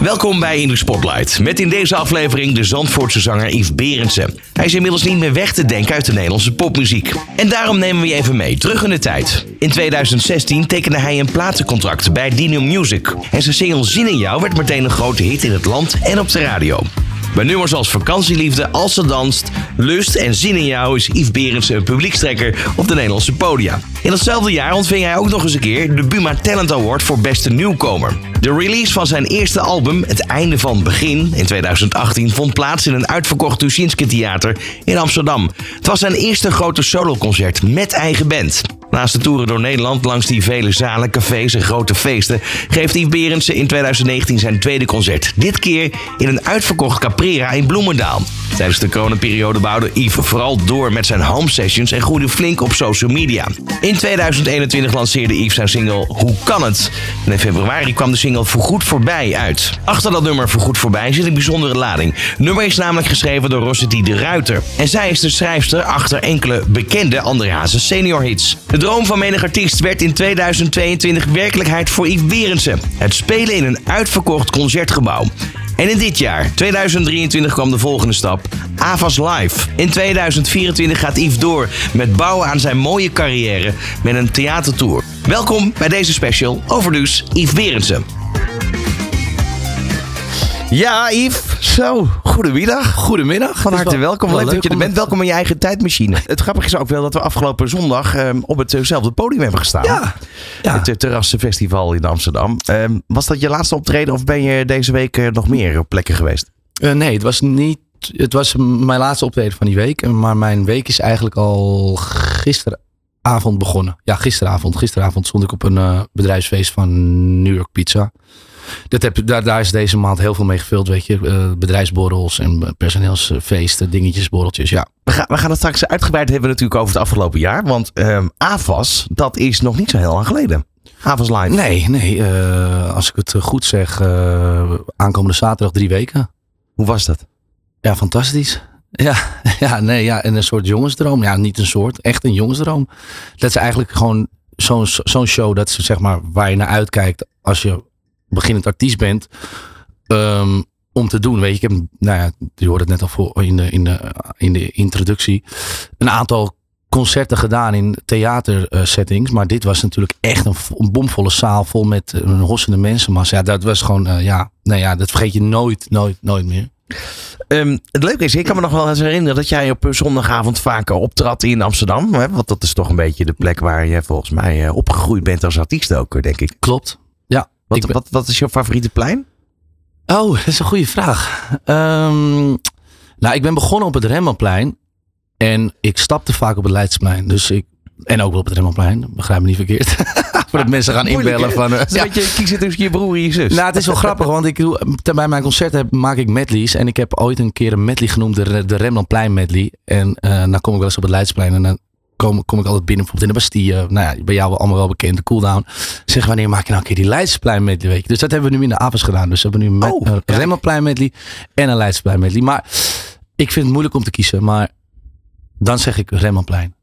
Welkom bij In de Spotlight. Met in deze aflevering de Zandvoortse zanger Yves Berendsen. Hij is inmiddels niet meer weg te denken uit de Nederlandse popmuziek. En daarom nemen we je even mee, terug in de tijd. In 2016 tekende hij een platencontract bij Dino Music. En zijn single Zin in jou werd meteen een grote hit in het land en op de radio. Bij nummers als Vakantieliefde, Als ze danst, Lust en Zin in jou is Yves Berendsen een publiekstrekker op de Nederlandse podia. In datzelfde jaar ontving hij ook nog eens een keer de Buma Talent Award voor beste nieuwkomer. De release van zijn eerste album, Het Einde van Begin, in 2018 vond plaats in een uitverkocht Tuschinski Theater in Amsterdam. Het was zijn eerste grote soloconcert met eigen band. Naast de toeren door Nederland langs die vele zalen, cafés en grote feesten... geeft Yves Berendsen in 2019 zijn tweede concert. Dit keer in een uitverkocht Caprera in Bloemendaal. Tijdens de coronaperiode bouwde Yves vooral door met zijn home sessions... en groeide flink op social media. In 2021 lanceerde Yves zijn single Hoe kan het? En in februari kwam de single Voorgoed Voorbij uit. Achter dat nummer Voorgoed Voorbij zit een bijzondere lading. Het nummer is namelijk geschreven door Rossetti de Ruiter. En zij is de schrijfster achter enkele bekende André senior hits. Droom van menig artiest werd in 2022 werkelijkheid voor Yves Berendsen. Het spelen in een uitverkocht concertgebouw. En in dit jaar, 2023, kwam de volgende stap. Avas Live. In 2024 gaat Yves door met bouwen aan zijn mooie carrière met een theatertour. Welkom bij deze special over dus Yves Berendsen. Ja, Yves. Zo, goedemiddag. Goedemiddag. Van harte wel- welkom. wel Leuk dat je er bent. Welkom in je eigen tijdmachine. Het grappige is ook wel dat we afgelopen zondag ehm, op hetzelfde podium hebben gestaan. Ja. ja. Het eh, Terrassenfestival in Amsterdam. Ehm, was dat je laatste optreden of ben je deze week eh, nog meer op plekken geweest? Eh, nee, het was niet. Het was mijn laatste optreden van die week. Maar mijn week is eigenlijk al gisteravond begonnen. Ja, gisteravond. Gisteravond stond ik op een bedrijfsfeest van New York Pizza. Dat heb, daar, daar is deze maand heel veel mee gevuld, weet je. Eh, bedrijfsborrels en personeelsfeesten, dingetjes, borreltjes. Ja, We gaan, we gaan het straks uitgebreid hebben natuurlijk over het afgelopen jaar. Want ehm AVAS, dat is nog niet zo heel lang geleden. AVAS Live. nee, nee. eh, als ik het goed zeg, eh, aankomende zaterdag drie weken. Hoe was dat? Ja, fantastisch. Ja, ja, nee, ja, en een soort jongensdroom. Ja, niet een soort, echt een jongensdroom. Dat is eigenlijk gewoon zo'n zo'n show dat ze zeg maar waar je naar uitkijkt als je beginnend artiest bent. ehm, om te doen. Weet je, ik heb, nou ja, je hoorde het net al voor in de, in de, in de introductie. Een aantal concerten gedaan in theatersettings. maar dit was natuurlijk echt een, vo- een bomvolle zaal vol met eh, een hossende mensenmassa. Ja, dat was gewoon, eh, ja, nou ja, dat vergeet je nooit, nooit, nooit meer. Ehm, het leuke is, ik kan me nog wel eens herinneren dat jij op eh, zondagavond vaker optrad in Amsterdam. Hè? Want dat is toch een beetje de plek waar je volgens mij eh, opgegroeid bent als artiest ook, eh, denk ik. Klopt. Wat, ben- wat, wat is jouw favoriete plein? Oh, dat is een goede vraag. Ehm, nou, ik ben begonnen op het Remmelplein. En ik stapte vaak op het Leidseplein. Dus ik, en ook wel op het Remmelplein. Begrijp me niet verkeerd. Voordat mensen gaan Moeilijk, inbellen van... ja. een beetje kiezen tussen je broer en je zus. Nou, het is wel grappig, want ik doe, bij mijn concert heb, maak ik medleys. En ik heb ooit een keer een medley genoemd, de, de Remmelplein medley. En eh dan kom ik wel eens op het Leidsplein en dan kom, kom ik altijd binnen, bijvoorbeeld in de Bastille. Nou ja, bij jou wel allemaal wel bekend, de Cooldown. Zeg, wanneer maak je nou een keer die Leidsplein medley, weet je. Dus dat hebben we nu in de avonds gedaan. Dus we hebben nu met, Oh, een kijk. Remmelplein medley en een Leidsplein medley. Maar ik vind het moeilijk om te kiezen, maar dan zeg ik Remmelplein.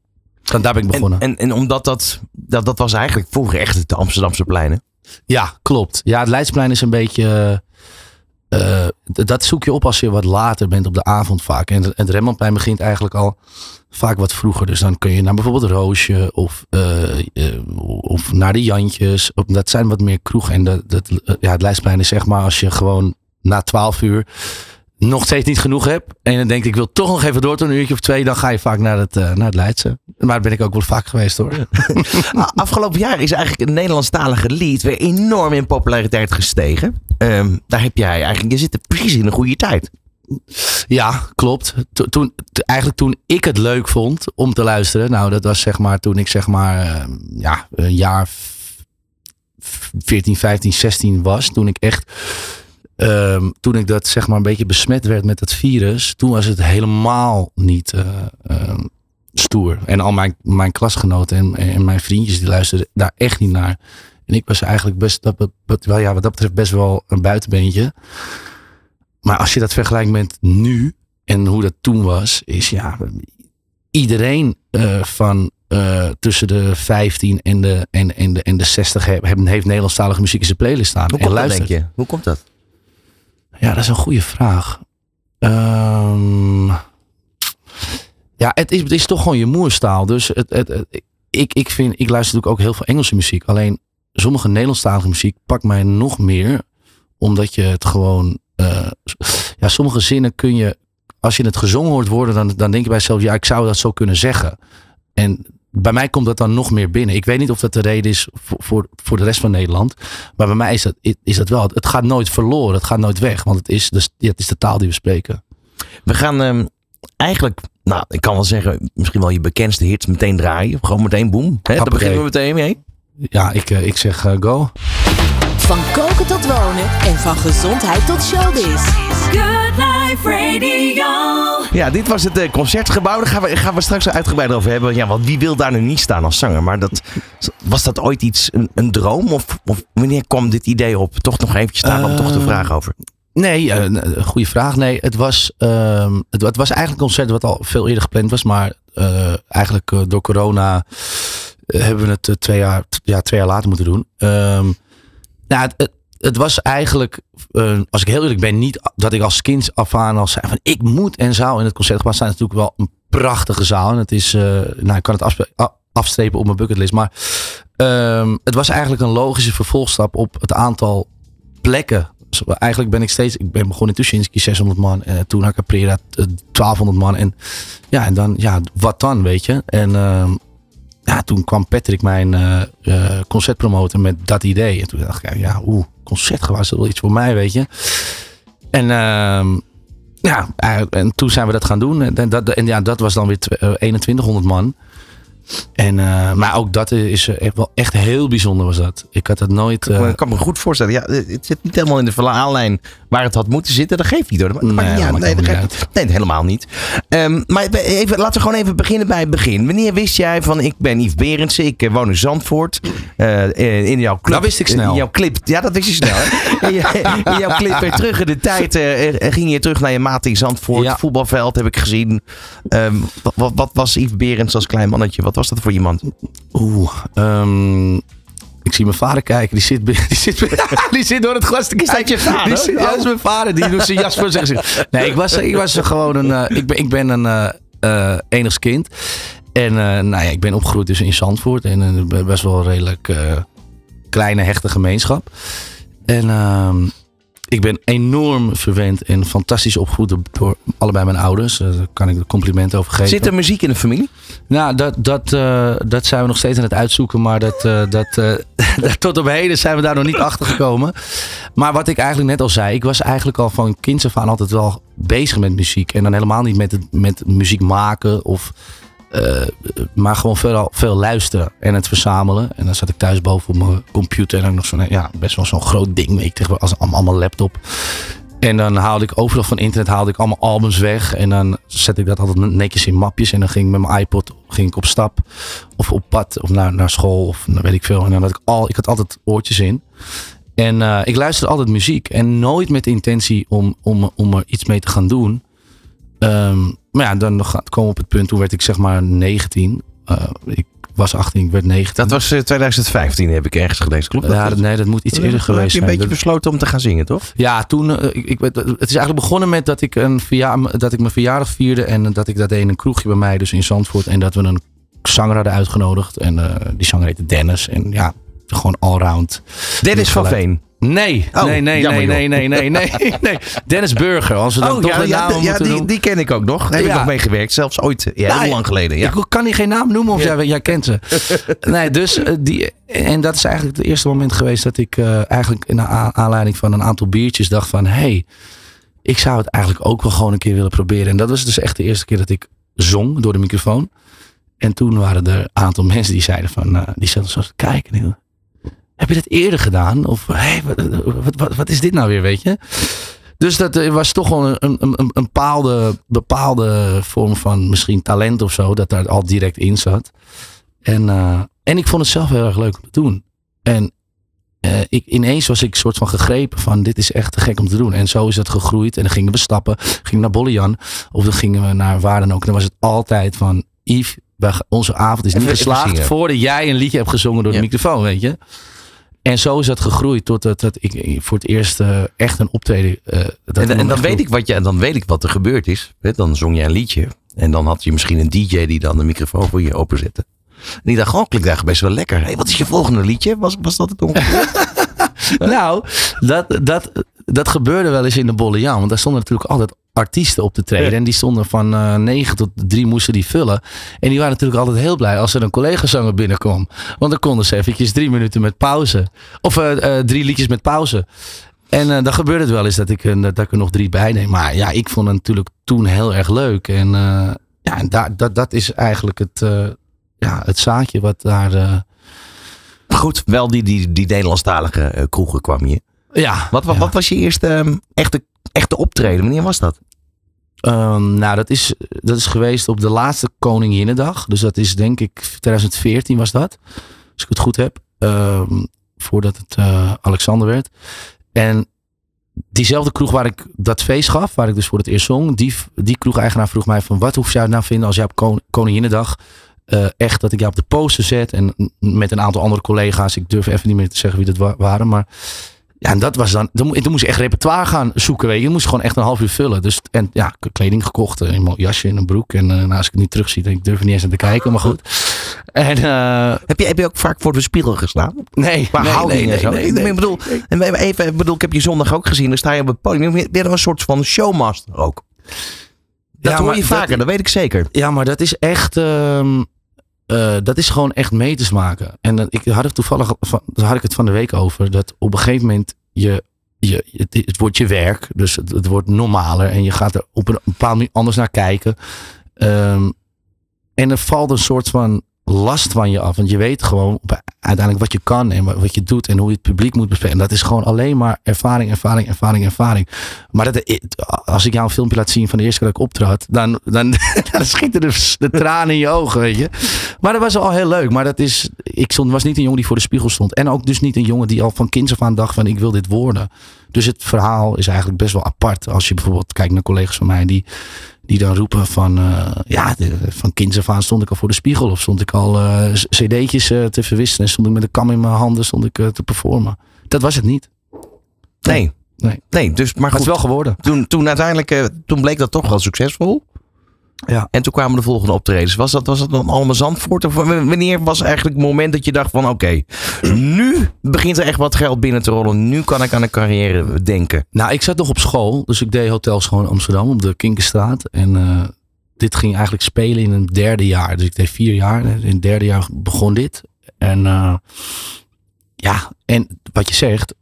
Dan, daar ben ik en, begonnen. en, en omdat dat, dat, dat was eigenlijk vroeger echt de Amsterdamse pleinen. Ja, klopt. Ja, het Leidsplein is een beetje. Eh, dat zoek je op als je wat later bent op de avond vaak. En het- het Remmelplein begint eigenlijk al vaak wat vroeger. Dus dan kun je naar bijvoorbeeld Roosje of, eh, eh, of naar de Jantjes. Dat zijn wat meer kroegen. En dat, dat, ja, het Leidsplein is zeg maar als je gewoon na 12 uur nog steeds niet genoeg hebt. En dan denk ik, ik wil toch nog even door tot een uurtje of twee. Dan ga je vaak naar het, eh, naar het Leidse. Maar daar ben ik ook wel vaak geweest hoor. Afgelopen jaar is eigenlijk een Nederlandstalige lied weer enorm in populariteit gestegen. Ehm, daar heb jij eigenlijk, je zit er precies in een goede tijd. Ja, klopt. To- Toen, eigenlijk toen ik het leuk vond om te luisteren. Nou, dat was zeg maar toen ik zeg maar eh, ja, een jaar f- f- 14, 15, 16 was. Toen ik echt, ehm, toen ik dat zeg maar een beetje besmet werd met dat virus. Toen was het helemaal niet eh, ehm, stoer. En al mijn, mijn klasgenoten en, en mijn vriendjes die luisterden daar echt niet naar. En ik was eigenlijk best, dat, wat, wel, ja, wat dat betreft best wel een buitenbeentje. Maar als je dat vergelijkt met nu en hoe dat toen was, is ja, iedereen eh, van eh, tussen de 15 en de, en, en de, en de 60 hebben, heeft Nederlandstalige muziek in zijn playlist staan. Hoe en dat, luistert. denk je? Hoe komt dat? Ja, dat is een goede vraag. Ehm, ja, het is, het is toch gewoon je moerstaal. Dus het, het, ik, ik, vind, ik luister natuurlijk ook heel veel Engelse muziek. Alleen sommige Nederlandstalige muziek pakt mij nog meer. Omdat je het gewoon... eh, ja, sommige zinnen kun je... Als je het gezongen hoort worden, dan, dan denk je bij jezelf... Ja, ik zou dat zo kunnen zeggen. En bij mij komt dat dan nog meer binnen. Ik weet niet of dat de reden is voor, voor, voor de rest van Nederland. Maar bij mij is dat, is dat wel. Het gaat nooit verloren. Het gaat nooit weg. Want het is de, ja, het is de taal die we spreken. We gaan ehm, eigenlijk, nou, ik kan wel zeggen, misschien wel je bekendste hits meteen draaien. Gewoon meteen boom. Hè, daar beginnen we meteen mee. Ja, ik, eh, ik zeg eh, go. Van koken tot wonen en van gezondheid tot showbiz. Good Radio. Ja, dit was het eh, concertgebouw. Daar gaan we, gaan we straks uitgebreid over hebben. Ja, want wie wil daar nu niet staan als zanger? Maar dat, was dat ooit iets, een, een droom? Of, of wanneer kwam dit idee op? Toch nog eventjes daar dan toch de Eh, vraag over. Nee, eh, een goede vraag. Nee, het was, ehm, het, het was eigenlijk een concert wat al veel eerder gepland was. Maar eh, eigenlijk eh, door corona eh, hebben we het eh, twee, jaar, t- ja, twee jaar later moeten doen. Ehm, nou, het, het, was eigenlijk, eh, als ik heel eerlijk ben, niet dat ik als kind af aan al zei van ik moet en zou in het concertgebouw staan. Het natuurlijk wel een prachtige zaal. En het is, eh, nou, ik kan het afstrepen op mijn bucketlist. Maar ehm, het was eigenlijk een logische vervolgstap op het aantal plekken. Zo, Eigenlijk ben ik steeds, ik ben begonnen in Tuschinski 600 man. En toen eh, 1200 man. En ja, en dan, ja, wat dan, weet je? En ehm, ja, toen kwam Patrick mijn eh eh, concert promoten met dat idee. En toen dacht ik, ja, oeh, concertgebouw is wel iets voor mij, weet je? En ehm, ja, eigenlijk- en toen zijn we dat gaan doen. En, dat, en ja, dat was dan weer tw- eh, 2100 man. En, eh, maar ook dat is eh, echt wel echt heel bijzonder was dat. Ik had dat nooit... eh, ik kan me goed voorstellen. Ja, het zit niet helemaal in de verhaallijn waar het had moeten zitten. Dat geeft niet hoor. Dat Nee, maakt niet uit. nee, dat helemaal geeft- nee, helemaal niet. Ehm, maar even, laten we gewoon even beginnen bij het begin. Wanneer wist jij van ik ben Yves Berendsen. Ik eh, woon in Zandvoort. Eh, in- jouw club. Dat wist ik snel. In jouw clip. Ja, dat wist je snel. in, jouw clip weer terug in de tijd. eh, eh, ging je terug naar je maat in Zandvoort. Ja. Voetbalveld heb ik gezien. Ehm, wat, wat, wat was Yves Berends als klein mannetje? Wat was dat voor iemand? Oeh, ehm, ik zie mijn vader kijken. Die zit, die zit, die zit door het glas te kijken. dat je vader? Die zit- ja, is mijn vader. Die doet zijn jas voor zich. Nee, ik was, ik was gewoon een... eh, ik, ben, ik ben een eh eh, enigs kind. En nou ja, ik ben opgegroeid dus in Zandvoort. En een best wel een redelijk kleine, hechte gemeenschap. En ehm, ik ben enorm verwend en fantastisch opgevoed door- allebei mijn ouders. Eh, daar kan ik de complimenten over geven. Zit er muziek in de familie? Nou, dat, dat, eh, dat zijn we nog steeds aan het uitzoeken. Maar dat, eh, dat, tot op heden zijn we daar nog niet achter gekomen. Maar wat ik eigenlijk net al zei. Ik was eigenlijk al van kinds af aan altijd wel bezig met muziek. En dan helemaal niet met, het, met muziek maken. Of, eh, maar gewoon veel, veel luisteren en het verzamelen. En dan zat ik thuis boven op mijn computer. En dan nog zo'n, ja, best wel zo'n groot ding. Weet je, tegen- als allemaal laptop. En dan haalde ik overal van internet haalde ik allemaal albums weg. En dan zette ik dat altijd netjes in mapjes. En dan ging ik met mijn iPod ging ik op stap. Of op pad. Of naar, naar school. Of naar weet ik veel. En dan had ik al. Ik had altijd oortjes in. En eh, ik luisterde altijd muziek. En nooit met de intentie om, om, om er iets mee te gaan doen. Ehm, maar ja, dan kwam op het punt. Toen werd ik zeg maar 19. Eh, ik was 18, ik werd 19. Dat was eh, 2015 heb ik ergens gelezen. Klopt dat? ja, nee, dat moet iets eerder geweest heb je zijn. een beetje besloten om te gaan zingen, toch? ja, toen, eh, ik, het is eigenlijk begonnen met dat ik, een verja dat ik mijn verjaardag vierde. En dat ik dat deed in een kroegje bij mij, dus in Zandvoort. En dat we een zanger hadden uitgenodigd. En eh, die zanger heette Dennis. En ja, gewoon allround. Dennis van. Veen. Nee, Oh, nee, nee, nee, nee, nee, nee, nee, nee. Dennis Burger, als we dan Oh toch ja, de ja, namen ja, moeten die, doen. die ken ik ook nog. Daar heb ik Ja. nog meegewerkt. Zelfs ooit, ja, Ja, heel lang geleden. Ja. Ik kan niet geen naam noemen of jij, jij kent ze. nee, dus eh, die. En dat is eigenlijk het eerste moment geweest dat ik eh, eigenlijk in a- aanleiding van een aantal biertjes dacht van... hey, ik zou het eigenlijk ook wel gewoon een keer willen proberen. En dat was dus echt de eerste keer dat ik zong door de microfoon. En toen waren er een aantal mensen die zeiden van... eh, die zaten zo te kijken. Heb je dat eerder gedaan? Of hey, wat, wat, wat, is dit nou weer, weet je? Dus dat eh, was toch wel een, een, een, een bepaalde, bepaalde vorm van misschien talent of zo. Dat daar al direct in zat. En, eh, en ik vond het zelf heel erg leuk om te doen. En eh, ik, ineens was ik soort van gegrepen van dit is echt te gek om te doen. En zo is het gegroeid. En dan gingen we stappen. Gingen we naar Bollejan. Of dan gingen we naar waar dan ook. En dan was het altijd van Yves, onze avond is niet Even- geslaagd voordat jij een liedje hebt gezongen door Ja. de microfoon, weet je. En zo is dat gegroeid totdat dat ik ik voor het eerst eh, echt een optreden. eh, dat En, dan, weet ik wat je, dan weet ik wat er gebeurd is. Hè, Dan zong je een liedje. En dan had je misschien een DJ die dan de microfoon voor je openzette. En die dacht, oh, klinkt eigenlijk best wel lekker. Hey, wat is je volgende liedje? Was, was dat het ongeveer? Nou, dat, dat, dat gebeurde wel eens in de Bolle Jan. Want daar stonden natuurlijk altijd artiesten op te treden. Ja. En die stonden van eh 9 tot 3 moesten die vullen. En die waren natuurlijk altijd heel blij als er een collega-zanger binnenkwam. Want dan konden ze eventjes drie minuten met pauze. Of eh, eh, drie liedjes met pauze. En dan gebeurde het wel eens dat ik, dat ik er nog drie bij neem. Maar ja, ik vond het natuurlijk toen heel erg leuk. En ja, en daar, dat, dat is eigenlijk het, ja, het zaadje wat daar... Goed, wel die, die, die Nederlandstalige kroegen kwam je. Ja, Wat, wat, ja. wat was je eerste ehm, echte, echte optreden? Wanneer was dat? Ehm, nou, dat is, dat is geweest op de laatste Koninginnedag. Dus dat is denk ik 2014 was dat. Als ik het goed heb. Ehm, voordat het eh, Alexander werd. En diezelfde kroeg waar ik dat feest gaf, waar ik dus voor het eerst zong. Die, die kroeg-eigenaar vroeg mij van wat hoef jij nou vinden als jij op Kon- Koninginnedag eh, echt dat ik jou op de poster zet. En met een aantal andere collega's. Ik durf even niet meer te zeggen wie dat wa- waren. Maar ja, en dat was dan. Toen, mo- toen moest ik echt repertoire gaan zoeken. Weet je. Je moest gewoon echt een half uur vullen. Dus en ja, kleding gekocht. eh, Een jasje en een broek. En nou, als ik het nu terugzie, dan ik durf er niet eens aan te kijken. Maar goed. En eh, Heb je, heb je ook vaak voor de spiegel gestaan? nee, Qua nee, houding nee, en zo. nee, ik, nee, ik bedoel, even, ik bedoel, ik heb je zondag ook gezien. Dan sta je op het podium. Je een soort van showmaster ook? Dat Ja, hoor maar je dat- vaker, dat, weet ik zeker. Ja, maar dat is echt. ehm, eh, dat is gewoon echt meters maken. En dat- ik had het toevallig. Van, daar had ik het van de week over. Dat op een gegeven moment je. je het, wordt je werk. Dus het, wordt normaler. En je gaat er op een bepaalde manier anders naar kijken. Ehm, en er valt een soort van last van je af. Want je weet gewoon uiteindelijk wat je kan en wat je doet en hoe je het publiek moet bespreken. En dat is gewoon alleen maar ervaring, ervaring, ervaring, ervaring. Maar dat, als ik jou een filmpje laat zien van de eerste keer dat ik optrad, dan, dan, dan schieten de, de tranen in je ogen, weet je. Maar dat was al heel leuk. Maar dat is, ik stond, was niet een jongen die voor de spiegel stond. En ook dus niet een jongen die al van kinds af aan dacht van ik wil dit worden. Dus het verhaal is eigenlijk best wel apart. Als je bijvoorbeeld kijkt naar collega's van mij die, die dan roepen van eh, ja, de- van kinds af aan stond ik al voor de spiegel. Of stond ik al eh, cd'tjes eh, te verwisselen. En stond ik met een kam in mijn handen stond ik te performen. Dat was het niet. Nee. Nee. Nee, dus, maar Maar het goed. is wel geworden. Toen, toen uiteindelijk, toen bleek dat toch wel succesvol. Ja. En toen kwamen de volgende optredens. Was dat, was dat dan allemaal Zandvoort? Of wanneer was eigenlijk het moment dat je dacht van oké, nu begint er echt wat geld binnen te rollen. Nu kan ik aan een carrière denken. Nou, ik zat nog op school. Dus ik deed hotels gewoon in Amsterdam op de Kinkerstraat. En eh, dit ging eigenlijk spelen in een derde jaar. Dus ik deed vier jaar. En in het derde jaar begon dit. En eh, ja, en wat je zegt,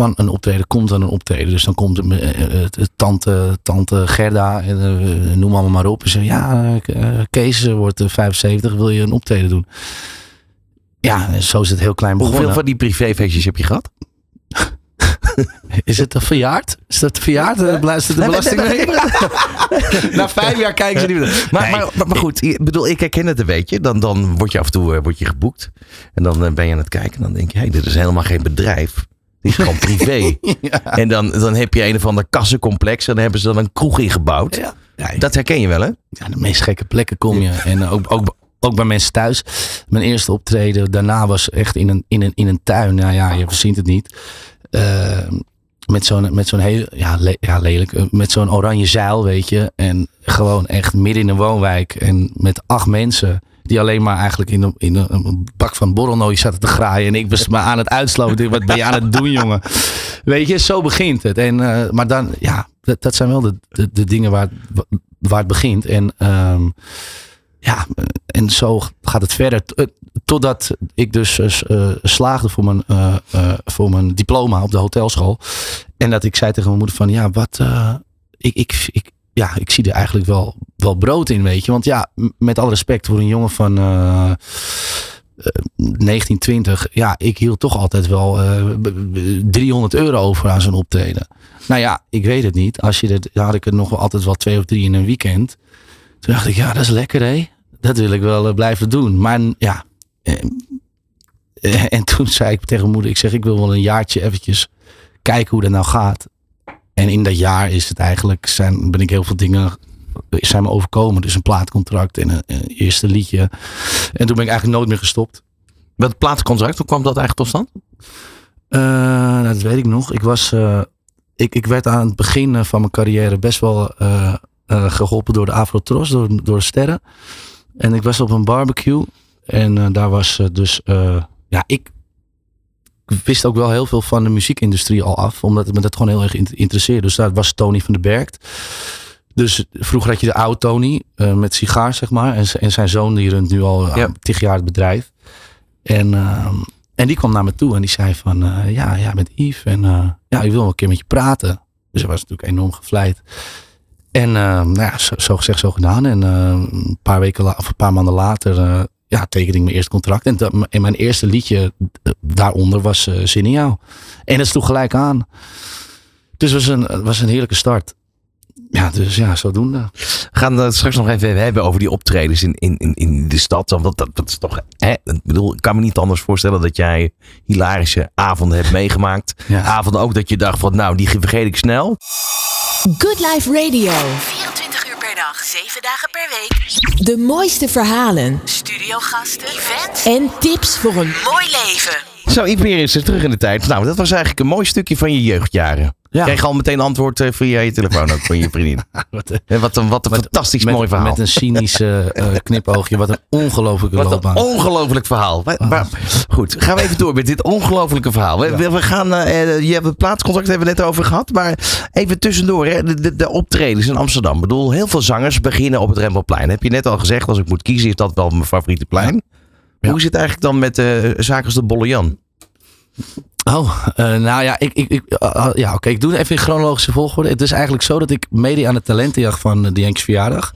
van een optreden komt dan een optreden. Dus dan komt het, eh, eh, het- tante, tante Gerda, en, eh, noem allemaal maar op. En ze ja, Kees wordt eh, 75, wil je een optreden doen? Ja, zo is het heel klein begonnen. Hoeveel van die privéfeestjes heb je gehad? Is het een verjaard? Is dat verjaard? Eh, Luistert de belasting? Na vijf jaar kijken ze niet meer. Maar, maar, maar, maar goed, ik bedoel, ik herken het een beetje. Dan, dan word je af en toe word je geboekt. En dan ben je aan het kijken. En dan denk je, hey, dit is helemaal geen bedrijf. Dit is gewoon privé. En dan, dan heb je een of ander kassencomplex. En dan hebben ze dan een kroeg ingebouwd. Ja. Ja, Dat herken je wel, hè? ja, de meest gekke plekken kom je. En ook, ook, ook bij mensen thuis. Mijn eerste optreden daarna was echt in een, in een, in een tuin. Nou ja, je verzint het niet. Eh, met zo'n met zo'n heel ja, le- ja, lelijk. eh, Met zo'n oranje zeil, weet je. En gewoon echt midden in een woonwijk. En met acht mensen. Die alleen maar eigenlijk in een, in een, bak van borrelnooi zaten te graaien. En ik was maar aan het uitslopen. Wat ben je aan het doen, jongen? Weet je, zo begint het. En, eh, maar dan, ja, dat, zijn wel de, de, dingen waar, waar het begint. En ehm, ja, en zo gaat het verder. Eh, Totdat ik dus eh, slaagde voor mijn, voor mijn diploma op de hotelschool. En dat ik zei tegen mijn moeder van ja, wat. ik, ik, ik, ja, ik zie er eigenlijk wel, wel brood in, weet je. Want ja, met alle respect voor een jongen van eh, eh, 1920. Ja, ik hield toch altijd wel eh, b- b- 300 euro over aan zo'n optreden. Nou ja, ik weet het niet. Als je dan had ik er nog wel altijd wel twee of drie in een weekend. Toen dacht ik, ja, dat is lekker hè. Dat wil ik wel eh, blijven doen. Maar ja. eh, eh, en toen zei ik tegen mijn moeder, ik zeg, ik wil wel een jaartje eventjes kijken hoe dat nou gaat. En in dat jaar is het eigenlijk, zijn, ben ik heel veel dingen zijn me overkomen. Dus een plaatcontract en een, een eerste liedje. En toen ben ik eigenlijk nooit meer gestopt. Wat platencontract, hoe kwam dat eigenlijk tot stand? Eh, nou, dat weet ik nog. Ik, was, eh, ik, ik werd aan het begin van mijn carrière best wel eh, eh, geholpen door de Afro-Tros, door, door de sterren. En ik was op een barbecue. En daar was dus... ja, ik wist ook wel heel veel van de muziekindustrie al af. Omdat het me dat gewoon heel erg int- interesseerde. Dus daar was Tony van den Bergt. Dus vroeger had je de oude Tony eh, met sigaar, zeg maar. En, en zijn zoon die runt nu al Ja. ja. tig jaar het bedrijf. En, ehm, en die kwam naar me toe en die zei van... eh, ja, ja, met Yves. En eh, ja, ik wil wel een keer met je praten. Dus hij was natuurlijk enorm gevleid. En eh, nou ja, zo, zo gezegd, zo gedaan. En eh, een paar weken of een paar maanden later... ja, tekende ik mijn eerste contract. En, dat- en mijn eerste liedje daaronder was eh Zin in jou. En dat sloeg gelijk aan. Dus het was een, het was een heerlijke start. Ja, dus ja, zodoende. We gaan het straks nog even hebben over die optredens in, in, in, in de stad. Want dat, dat is toch. Hè? Ik bedoel, ik kan me niet anders voorstellen dat jij hilarische avonden hebt meegemaakt. Ja. Avonden ook dat je dacht van, nou, die vergeet ik snel. Good Life Radio. 24 uur per dag, 7 dagen per week. De mooiste verhalen Studiogasten, events. en tips voor een Mooi leven. Zo, ik weer eens terug in de tijd. Nou, dat was eigenlijk een mooi stukje van je jeugdjaren. Ja. Kreeg al meteen antwoord eh, via je telefoon ook van je vriendin. Wat, eh, wat een, wat een fantastisch met, mooi verhaal. Met een cynische eh, knipoogje. Wat een ongelofelijke Wat loopbaan. een ongelooflijk verhaal. Maar, maar- goed, gaan we even door met dit ongelofelijke verhaal. We, gaan, je hebt het plaatscontract hebben we net over gehad. Maar even tussendoor, hè, de, de, de optredens in Amsterdam. Ik bedoel, heel veel zangers beginnen op het Rembrandtplein. Heb je net al gezegd, als ik moet kiezen is dat wel mijn favoriete plein. Ja. Hoe zit het eigenlijk dan met de zaken als de Bolle Jan? Oh, eh, nou ja, ik, ik, ik, eh, eh, ja, oké, ik doe het even in chronologische volgorde. Het is eigenlijk zo dat ik mede aan de talentenjacht van uh, de Yankees verjaardag.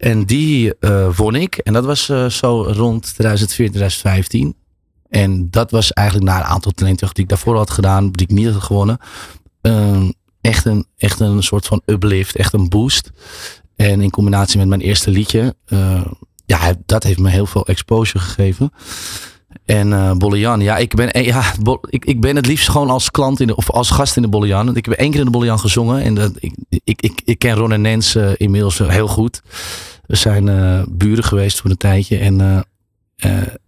En die eh, won ik. En dat was eh, zo rond 2014, 2015. En dat was eigenlijk na een aantal talentenjachten die ik daarvoor had gedaan, die ik niet had gewonnen. Ehm, echt, een, echt een soort van uplift, echt een boost. En in combinatie met mijn eerste liedje, eh, ja, dat heeft me heel veel exposure gegeven. En eh Bollejan, ja, ik ben, eh, ja, ik, ik ben het liefst gewoon als klant in de, of als gast in de Bollejan. Want Ik heb één keer in de Bollejan gezongen en dat, ik, ik, ik, ik ken Ron en Nens eh, inmiddels heel goed. We zijn eh, buren geweest voor een tijdje en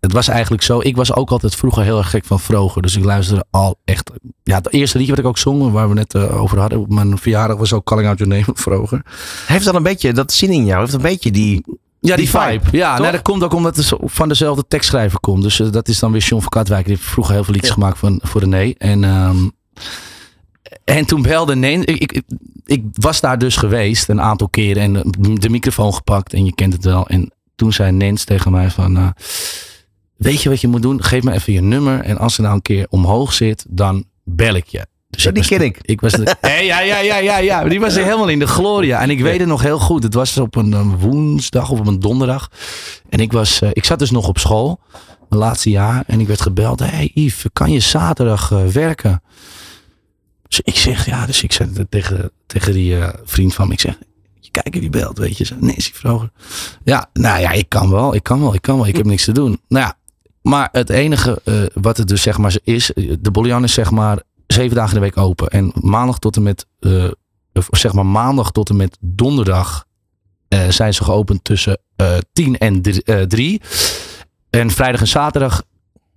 het was eigenlijk zo. Ik was ook altijd vroeger heel erg gek van Vroger. Dus ik luisterde al echt. Ja, het eerste liedje wat ik ook zong, waar we net over hadden. Op mijn verjaardag was ook Calling Out Your Name van Vroger. Heeft dan een beetje, dat zin in jou, heeft een beetje die... Ja, die, Die vibe. vibe, Ja, nou, dat komt ook omdat het van dezelfde tekstschrijver komt. Dus eh, dat is dan weer John van Katwijk. Die heeft vroeger heel veel liedjes gemaakt van, voor René. En, ehm, en toen belde Neen. Ik, ik, ik was daar dus geweest een aantal keren. En eh, de microfoon gepakt. En je kent het wel. En toen zei Nens tegen mij van... eh, weet je wat je moet doen? Geef me even je nummer. En als ze nou een keer omhoog zit, dan bel ik je. Dus die ken ik. Ik was de, Hé, ja, ja, ja, ja, ja. Die was er helemaal in de gloria. En ik weet het nog heel goed. Het was op een, woensdag of op een donderdag. En ik, was, eh, ik zat dus nog op school. Mijn laatste jaar. En ik werd gebeld. Hé hey Yves, kan je zaterdag eh, werken? Dus ik zeg, ja. Dus ik zeg tegen, tegen die eh, vriend van me. Ik zeg, kijk wie belt, weet je. Nee, is vroeger. Ja, nou ja, ik kan wel. Ik kan wel, ik kan wel. Ik heb niks te doen. Nou ja, maar het enige wat het dus zeg maar is. De Bollian is zeg maar zeven dagen in de week open. En maandag tot en met, eh, zeg maar maandag tot en met donderdag eh, zijn ze geopend tussen eh 10 en 3. en vrijdag en zaterdag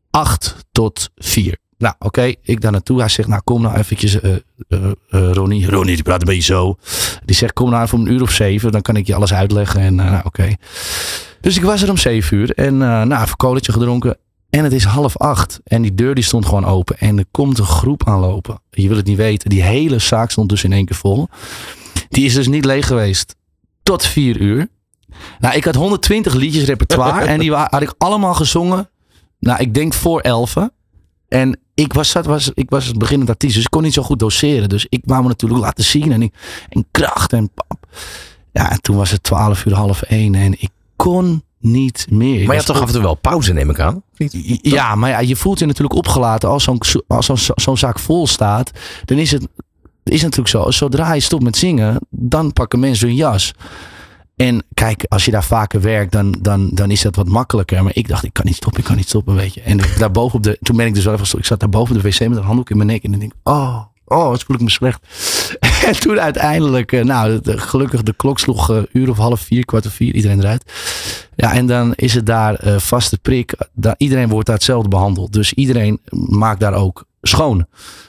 8 tot 4. Nou, oké, ik daar naartoe. Hij zegt, nou kom nou eventjes, eh, eh, Ronnie. Ronnie, die praat een beetje zo. Die zegt, kom nou even een uur of zeven. Dan kan ik je alles uitleggen. En nou, oké. Dus ik was er om zeven uur. En nou, even koletje gedronken. En het is half acht. En die deur die stond gewoon open. En er komt een groep aanlopen. Je wil het niet weten. Die hele zaak stond dus in één keer vol. Die is dus niet leeg geweest. Tot vier uur. Nou, ik had 120 liedjes repertoire. en die had ik allemaal gezongen. Nou, ik denk voor elfen. En ik was, dat was, ik was beginnend artiest. Dus ik kon niet zo goed doseren. Dus ik wou me natuurlijk laten zien. En, ik, en kracht en pap. Ja, en toen was het 12 uur, half één. En ik kon niet meer. Maar je had toch af en toe wel pauze, neem ik aan? ja, maar ja, je voelt je natuurlijk opgelaten als zo'n als zo'n zo'n zaak vol staat. Dan is het is natuurlijk zo. Zodra je stopt met zingen, dan pakken mensen hun jas. En kijk, als je daar vaker werkt, dan, dan, dan is dat wat makkelijker. Maar ik dacht, ik kan niet stoppen, ik kan niet stoppen, weet je. En daarboven op de, toen ben ik dus wel even. Ik zat daar boven op de wc met een handdoek in mijn nek. En dan denk ik, oh, oh, wat voel ik me slecht. en toen uiteindelijk, eh, nou, gelukkig de klok sloeg eh, uur of half vier, kwart of vier, iedereen eruit. Ja, en dan is het daar eh, vaste prik. Iedereen wordt daar hetzelfde behandeld. Dus iedereen maakt daar ook schoon.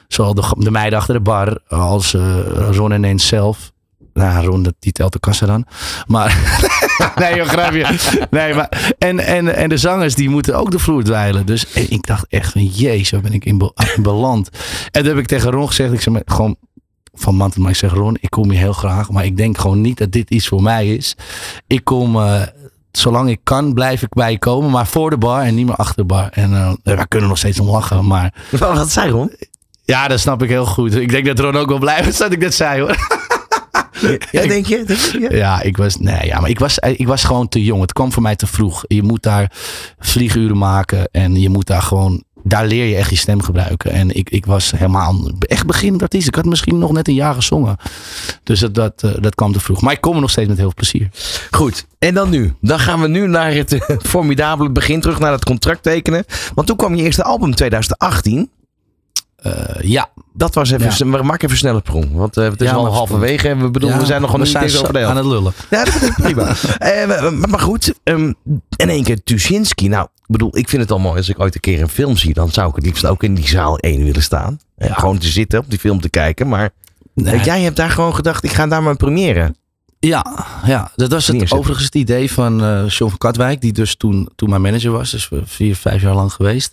Zowel de, de meiden achter de bar als eh, Ron zelf. Nou, Ron, dat- die telt de kassa dan. Maar, nee joh, grapje. Nee, maar, en, en, en de zangers die moeten ook de vloer dweilen. Dus ik dacht echt van, jezus, waar ben ik in, be- in beland. En toen heb ik tegen Ron gezegd, ik zeg maar, gewoon van man tot man, ik zeg Ron, ik kom hier heel graag. Maar ik denk gewoon niet dat dit iets voor mij is. Ik kom, eh, zolang ik kan, blijf ik bij je komen. Maar voor de bar en niet meer achter de bar. En eh, we kunnen nog steeds om lachen. Maar Wat zei Ron? ja, dat snap ik heel goed. Ik denk dat Ron ook wel blij was dat ik dat zei hoor. Ja, denk je? Denk je? Ja. Ja, ik was, nee, ja, maar ik was, ik was gewoon te jong. Het kwam voor mij te vroeg. Je moet daar vlieguren maken en je moet daar gewoon, daar leer je echt je stem gebruiken. En ik, ik was helemaal echt beginnend artiest. Ik had misschien nog net een jaar gezongen. Dus dat, dat, eh, dat kwam te vroeg. Maar ik kom er nog steeds met heel veel plezier. Goed, en dan nu? Dan gaan we nu naar het eh, formidabele begin, terug naar het contract tekenen. Want toen kwam je eerste album 2018. Eh, ja, Dat was even, we maken even snel een sprong. Want eh, het is Ja, al halverwege en we bedoelen, Ja, we zijn nog gewoon eens over de aan het lullen. Ja, dat is prima. Eh, maar, maar goed, ehm, in één keer Tuschinski. Nou, ik bedoel, ik vind het al mooi als ik ooit een keer een film zie. Dan zou ik het liefst ook in die zaal één willen staan. Gewoon te zitten op die film te kijken. Maar Nee. jij hebt daar gewoon gedacht, ik ga daar maar première. Ja, ja, dat was het overigens het idee van eh John van Katwijk, die dus toen, toen mijn manager was, dus we vier, vijf jaar lang geweest.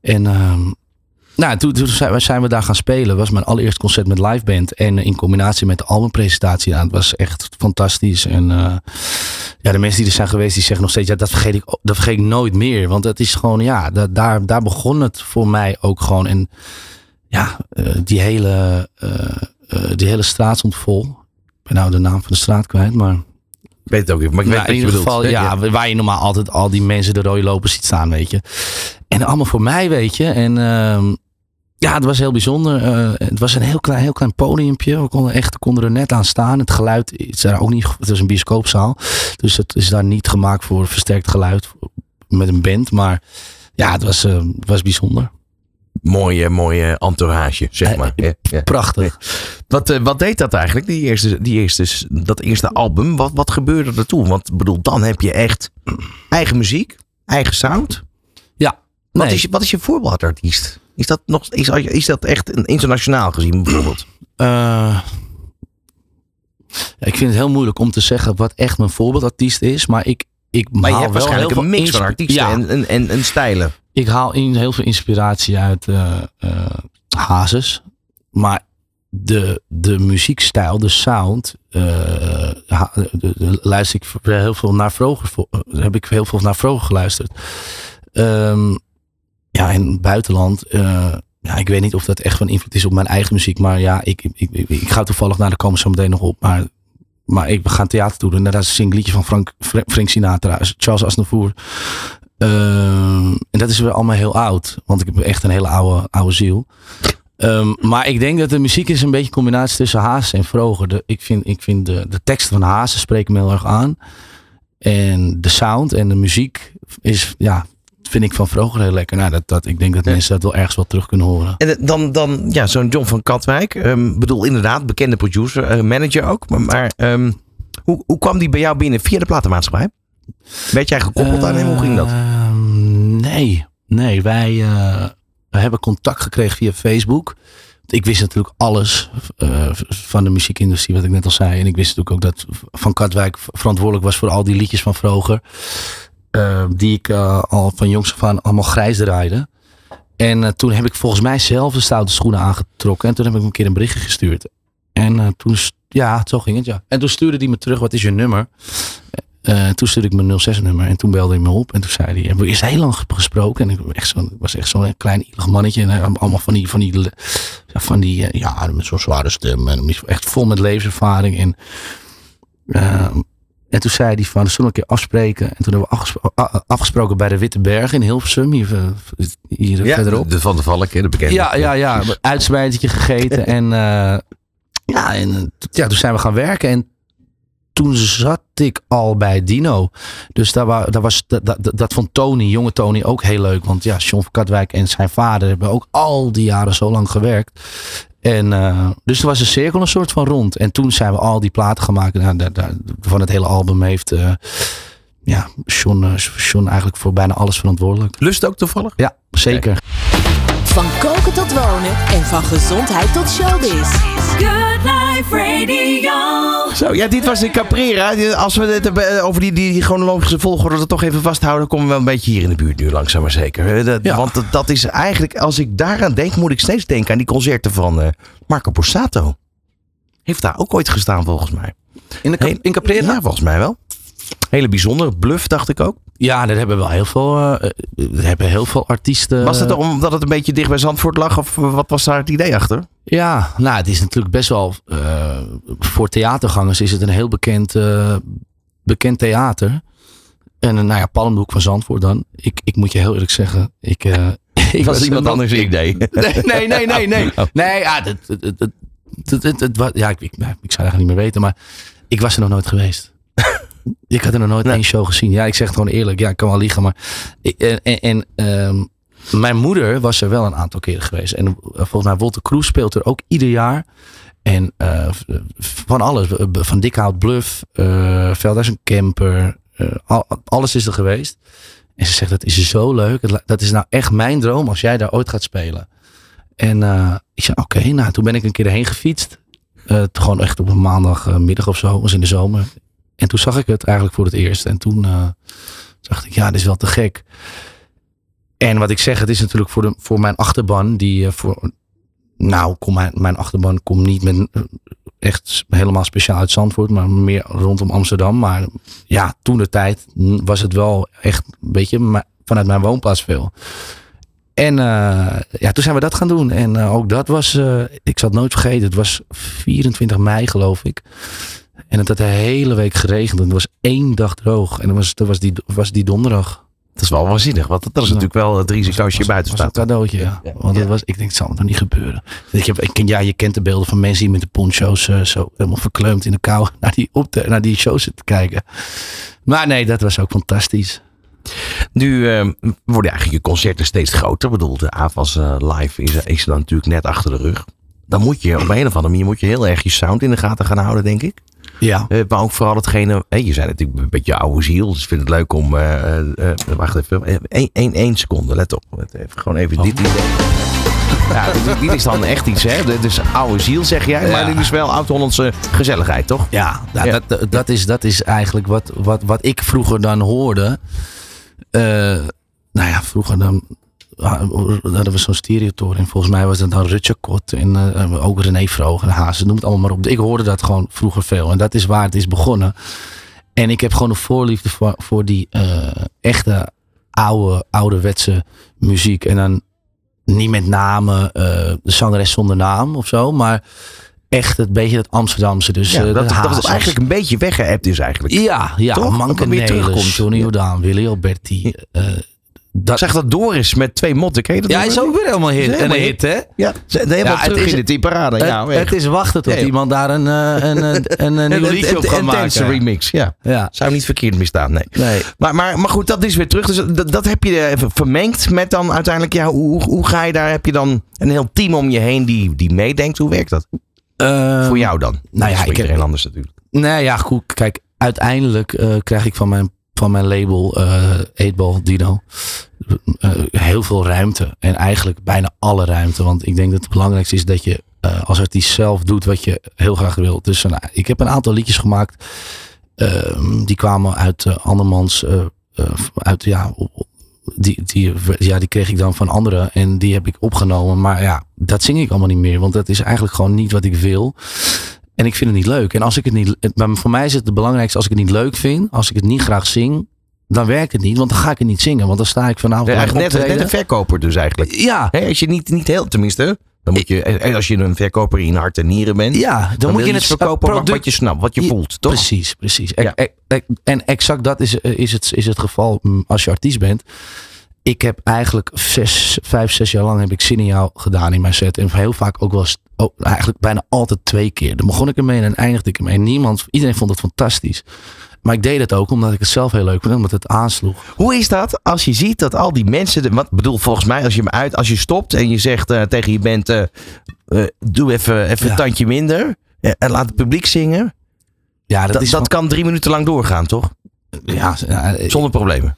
En ehm, nou, toen, toen zijn, we- daar gaan spelen. Dat was mijn allereerste concert met liveband. En in combinatie met de albumpresentatie. Ja, het was echt fantastisch. En eh, ja, de mensen die er zijn geweest, die zeggen nog steeds, ja, dat vergeet ik, dat vergeet ik nooit meer. Want het is gewoon, ja, dat, daar, daar begon het voor mij ook gewoon. En ja, eh, die, hele, eh, die hele straat stond vol. Ik ben nou de naam van de straat kwijt, maar Ik weet het ook niet, maar ik weet nou, in ieder bedoelt. geval, ja, waar je normaal altijd al die mensen de rode lopers ziet staan, weet je. En allemaal voor mij, weet je. En ehm, ja, het was heel bijzonder. Eh, het was een heel klein, heel klein podiumpje. We konden echt, konden er net aan staan. Het geluid is daar ook niet, het is een bioscoopzaal. Dus het is daar niet gemaakt voor versterkt geluid met een band. Maar ja, het was, eh, het was bijzonder. Mooie, mooie entourage, zeg maar. Ja, ja. Prachtig. Wat, eh, wat deed dat eigenlijk, die eerste, die eerste, dat eerste album? Wat, wat gebeurde er toen? Want bedoel, dan heb je echt eigen muziek, eigen sound. Ja. Wat, Nee. is, je- wat is je voorbeeldartiest? Is dat, nog, is, is dat echt een internationaal gezien bijvoorbeeld? Eh, ik vind het heel moeilijk om te zeggen wat echt mijn voorbeeldartiest is. Maar ik, ik Maar je hebt wel waarschijnlijk heel een mix van artiesten Ja, en, en, en, en stijlen. ik haal in heel veel inspiratie uit eh, Hazes. Maar de, de muziekstijl, de sound, ha- de- de- luister ik heel veel naar eh, heb ik heel veel naar Vroger geluisterd. Ehm, ja, het buitenland. eh, ja, ik weet niet of dat echt van invloed is op mijn eigen muziek. Maar ja, ik, ik, ik, ik ga toevallig naar de komen zo meteen nog op. Maar, maar ik, we gaan theater doen. En daar zing liedje van Frank, Fra- Frank Sinatra, Charles Aznavour. Ehm, en dat is weer allemaal heel oud. Want ik heb echt een hele oude, oude ziel. Ehm, maar ik denk dat de muziek is een beetje een combinatie tussen Haas en Vroger. De, ik vind, ik vind de, de teksten van Haas spreken me heel erg aan. En de sound en de muziek is, ja, vind ik van Vroger heel lekker. Nou, dat, dat, ik denk dat mensen dat wel ergens wel terug kunnen horen. En dan, dan ja, zo'n John van Katwijk. ehm bedoel, inderdaad, bekende producer, eh, manager ook. Maar, maar ehm, hoe, hoe kwam die bij jou binnen? Via de platenmaatschappij? Werd jij gekoppeld aan hem? Hoe ging dat? Ehm, nee, nee. Wij, eh, hebben contact gekregen via Facebook. Ik wist natuurlijk alles eh, van de muziekindustrie, wat ik net al zei. En ik wist natuurlijk ook dat Van Katwijk verantwoordelijk was voor al die liedjes van vroeger. Eh, die ik eh, al van jongs af aan allemaal grijs draaide. En eh, toen heb ik volgens mij zelf de stoute schoenen aangetrokken. En toen heb ik een keer een berichtje gestuurd. En toen, ja, zo ging het, ja. En toen stuurde hij me terug, wat is je nummer? Toen stuurde ik mijn 06-nummer en toen belde hij me op. En toen zei hij, hebben we heel lang gesproken. En ik, ben echt zo, ik was echt zo'n klein ielig mannetje. En allemaal van die, van die, le- ja, van die ja, met zo'n zware stem. En echt vol met levenservaring. En, en toen zei hij van, zullen we een keer afspreken? En toen hebben we afgesproken bij de Witte Berg in Hilversum. Hier, eh, hier verderop. de Van de Valk, hè, de bekende. Ja, ja, ja. Uitsmijtertje gegeten. En, eh, ja, en eh, ja, toen zijn we gaan werken. En toen zat ik al bij Dino. Dus daar, wa- daar was, dat, dat, dat vond Tony, jonge Tony, ook heel leuk. Want ja, John van Katwijk en zijn vader hebben ook al die jaren zo lang gewerkt. En uh, dus er was een cirkel een soort van rond. En toen zijn we al die platen gemaakt. Nou, daar, daar, van het hele album heeft uh, ja, Sean, uh, Sean eigenlijk voor bijna alles verantwoordelijk. Lust ook toevallig? Ja, zeker. Van koken tot wonen en van gezondheid tot showbiz. Good Life Radio. Zo, ja, dit was de Caprera. Als we het over die, die chronologische volgorde er toch even vasthouden, komen we wel een beetje hier in de buurt nu, langzaam maar zeker. Dat, ja. Want dat, dat, is eigenlijk, als ik daaraan denk, moet ik steeds denken aan die concerten van uh, Marco Borsato. Heeft daar ook ooit gestaan, volgens mij. In, de, in Caprera? Ja, volgens mij wel. Hele bijzondere bluff, dacht ik ook. Ja, er hebben wel heel veel, uh, er hebben heel veel artiesten. Was het omdat het een beetje dicht bij Zandvoort lag? Of wat was daar het idee achter? Ja, nou, het is natuurlijk best wel. Uh, voor theatergangers is het een heel bekend, uh, bekend theater. En nou ja, van Zandvoort dan. Ik, ik moet je heel eerlijk zeggen. Ik, ik was iemand anders ik deed. Nee, nee, nee, nee. Nee, ja, dat, dat, dat, dat, dat, ja ik, ik, ik zou eigenlijk niet meer weten. Maar ik was er nog nooit geweest. Ik had er nog nooit nee. één show gezien. Ja, ik zeg het gewoon eerlijk. Ja, ik kan wel liegen. Maar en, en, en um, mijn moeder was er wel een aantal keren geweest. En volgens mij Wolter Kroes speelt er ook ieder jaar. En uh, van alles. Van Dikhout Bluff, uh, Veldhuis een Camper. Uh, al, alles is er geweest. En ze zegt, dat is zo leuk. Dat is nou echt mijn droom als jij daar ooit gaat spelen. En ik zei, oké. Okay, nou, toen ben ik een keer erheen gefietst. gewoon echt op een maandagmiddag of zo. was in de zomer. En toen zag ik het eigenlijk voor het eerst. En toen uh, dacht ik, ja, dit is wel te gek. En wat ik zeg, het is natuurlijk voor, de, voor mijn achterban, die uh, voor. Nou, kom mijn, achterban komt niet met uh, echt helemaal speciaal uit Zandvoort, maar meer rondom Amsterdam. Maar ja, toen de tijd was het wel echt een beetje vanuit mijn woonplaats veel. En ja, toen zijn we dat gaan doen. En ook dat was, ik zal het nooit vergeten, het was 24 mei geloof ik. En het had de hele week geregend. En het was één dag droog. En dat was, dat was, die, was die donderdag. Dat is wel waanzinnig. Want dat is natuurlijk wel het risico als je buiten staat. een cadeautje, ja. ja. Want dat was, ik denk, het zal nog niet gebeuren. Ik heb, ik, ja, je kent de beelden van mensen die met de poncho's uh, zo helemaal verkleumd in de kou naar die, op de, naar die show zitten kijken. Maar nee, dat was ook fantastisch. Nu uh, worden eigenlijk je concerten steeds groter. Ik bedoel, de AFAS uh, live is, is dan natuurlijk net achter de rug. Dan moet je op een of andere manier moet je heel erg je sound in de gaten gaan houden, denk ik. Ja. Uh, maar ook vooral hetgene. Hey, je zei natuurlijk een beetje oude ziel. Dus ik vind het leuk om. Uh, uh, wacht even. Eén seconde, let op. Even, gewoon even oh. dit idee. Ja, dit, dit, is dan echt iets, hè? Dit is oude ziel, zeg jij. Maar ja. dit is wel oud-Hollandse gezelligheid, toch? Ja, nou, ja. Dat, dat, is, dat is eigenlijk wat, wat, wat ik vroeger dan hoorde. nou ja, vroeger dan hadden we zo'n stereotoren. Volgens mij was het dan Rutje Kot en uh, ook René Vroger en Hazen, noem het allemaal maar op. Ik hoorde dat gewoon vroeger veel. En dat is waar het is begonnen. En ik heb gewoon een voorliefde voor, voor die uh, echte oude, ouderwetse muziek. En dan niet met name uh, de zangeres zonder naam of zo, maar echt het beetje het Amsterdamse. Dus, ja, dat, dat is eigenlijk een beetje weggeëpt is eigenlijk. Ja, ja. Manke Nelis, Johnny Jordaan, Willy Alberti. Uh, dat, zeg dat Doris met twee motten. Ken je dat ja, is ook weer helemaal hit, een hit, hè? Ja, helemaal ja, terug is, in de parade. Het, ja, het is wachten tot ja, iemand daar een, een, een, een, een nieuw liedje op gaat maken. Een remix, ja. ja. Zou niet verkeerd mistaan, nee. nee. Maar, maar, maar goed, dat is weer terug. Dus dat, dat heb je even vermengd met dan uiteindelijk... Ja, hoe, hoe ga je daar? Heb je dan een heel team om je heen die, die meedenkt? Hoe werkt dat? Uh, Voor jou dan? Nou ja, ik heb anders natuurlijk. Nee, ja, goed. Kijk, uiteindelijk uh, krijg ik van mijn van mijn label uh, Eetbal Dino. Uh, heel veel ruimte. En eigenlijk bijna alle ruimte. Want ik denk dat het belangrijkste is dat je uh, als artiest zelf doet wat je heel graag wil. Dus nou, ik heb een aantal liedjes gemaakt. Ehm, die kwamen uit andermans. uit, ja, die, die, ja, die kreeg ik dan van anderen. En die heb ik opgenomen. Maar ja, dat zing ik allemaal niet meer. Want dat is eigenlijk gewoon niet wat ik wil. En ik vind het niet leuk. En als ik het niet. voor mij is het het belangrijkste als ik het niet leuk vind. Als ik het niet graag zing. Dan werkt het niet, want dan ga ik het niet zingen. Want dan sta ik vanavond. Ja, net, net een verkoper dus eigenlijk. Ja. als je niet, niet heel, tenminste. Dan moet je, als je een verkoper in hart en nieren bent. Ja, dan, moet je het verkopen product, wat je snapt, wat je voelt, toch? Precies, precies. Ja. En exact dat is, is, het, is het geval mm, als je artiest bent ik heb eigenlijk zes, vijf, zes jaar lang heb ik Signaal gedaan in mijn set. En heel vaak ook wel oh, eigenlijk bijna altijd twee keer. Dan begon ik ermee en eindigde ik ermee. Niemand, iedereen vond het fantastisch. Maar ik deed het ook omdat ik het zelf heel leuk vond, omdat het aansloeg. Hoe is dat als je ziet dat al die mensen, wat bedoel volgens mij als je uit, als je stopt en je zegt uh, tegen je band, uh, eh, doe even, even Ja. een tandje minder. eh, En laat het publiek zingen. Ja, dat, Dat, is dat kan drie minuten lang doorgaan, toch? ja, ja, eh, Zonder problemen.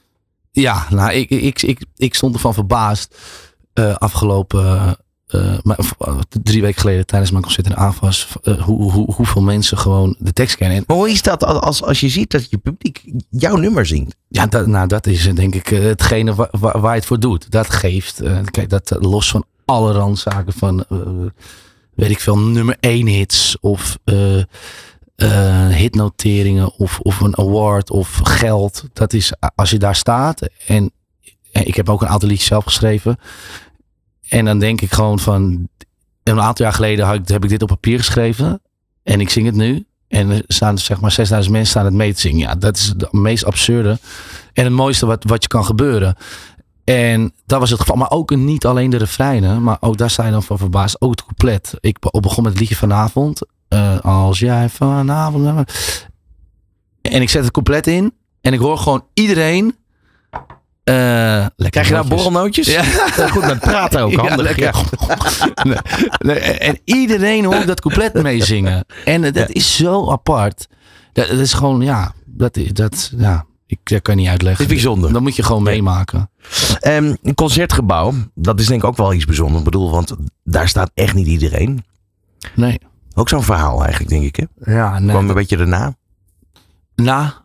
Ja, nou, ik, ik, ik, ik stond ervan verbaasd eh, afgelopen eh, maar, eh, drie weken geleden tijdens mijn concert in AFAS. eh, hoe, hoe, hoeveel mensen gewoon de tekst kennen. En Maar hoe is dat als, als, je ziet dat je publiek jouw nummer zingt? Ja, dat, nou, dat is eh, denk ik hetgene wa- wa- waar je het voor doet. Dat geeft, kijk, dat los van alle randzaken van, weet ik veel, nummer één hits of hitnoteringen of, of een award of geld. Dat is, als je daar staat en ik heb ook een aantal liedjes zelf geschreven. En dan denk ik gewoon van, een aantal jaar geleden had ik, heb ik dit op papier geschreven en ik zing het nu. En er staan zeg maar 6000 mensen staan het mee te zingen. Ja, dat is het meest absurde. En het mooiste wat, wat je kan gebeuren. En dat was het geval. Maar ook niet alleen de refreinen. Maar ook daar je dan van verbaasd. Ook het couplet. Ik be- begon met het liedje vanavond. eh, als jij vanavond... En ik zet het couplet in. En ik hoor gewoon iedereen... eh, Krijg je nou nootjes. borrelnootjes? Ja. Ja, Goed met praten ook, Ja, handig. lekker. Nee, nee, en iedereen hoort dat couplet meezingen. En dat Ja. is zo apart. Dat, dat is gewoon, ja, dat, dat, ja ik, dat kan je niet uitleggen. Het is bijzonder. Dat moet je gewoon meemaken. Ehm, een concertgebouw, dat is denk ik ook wel iets bijzonders. Ik bedoel, want daar staat echt niet iedereen. Nee. Ook zo'n verhaal eigenlijk, denk ik. Hè? Ja, Kwam nee. een beetje erna. Na,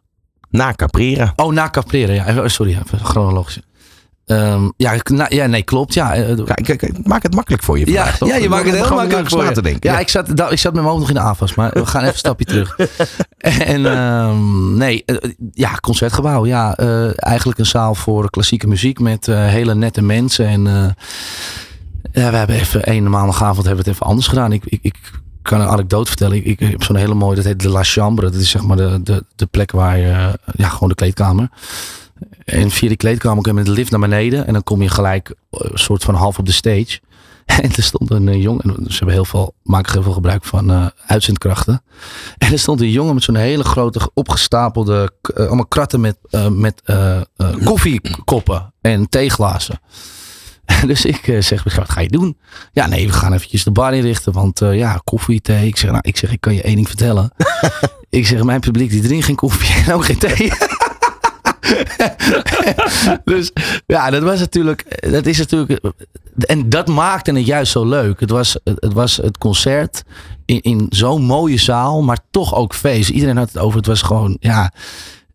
Na Caprera. oh, na Caprera. Ja, Eh, sorry, chronologisch. Ehm, ja, na, ja, nee, klopt. Ja, eh, Kijk, kijk, kijk, maak het makkelijk voor je Ja, vandaag, ja, je maakt het heel makkelijk voor je. te denken. Ja, ik zat, ik zat met mijn hoofd nog in de AFAS, maar we gaan even een stapje terug. En ehm, nee, eh, ja, concertgebouw. Ja, eh, eigenlijk een zaal voor klassieke muziek met eh, hele nette mensen. En eh, ja, we hebben even een maandagavond hebben we het even anders gedaan. Ik, ik, ik kan een anekdote vertellen. Ik, ik heb zo'n hele mooie, dat heet de La Chambre. Dat is zeg maar de, de, de plek waar je, eh, ja, gewoon de kleedkamer. En via die kleedkamer kun je met de lift naar beneden. En dan kom je gelijk eh, een soort van half op de stage. En er stond een eh, jongen, en ze hebben heel veel, maken heel veel gebruik van eh uitzendkrachten. En er stond een jongen met zo'n hele grote opgestapelde, eh, allemaal kratten met, eh, met eh, eh, koffiekoppen en theeglazen. Dus ik eh, zeg, wat ga je doen? Ja, nee, we gaan eventjes de bar inrichten, want eh, ja, koffie, thee. Ik zeg, nou, ik zeg, ik kan je één ding vertellen. ik zeg, mijn publiek die drinkt geen koffie en ook geen thee. dus ja, dat was natuurlijk, dat is natuurlijk, en dat maakte het juist zo leuk. Het was het, was het concert in, in zo'n mooie zaal, maar toch ook feest. Iedereen had het over, het was gewoon, ja,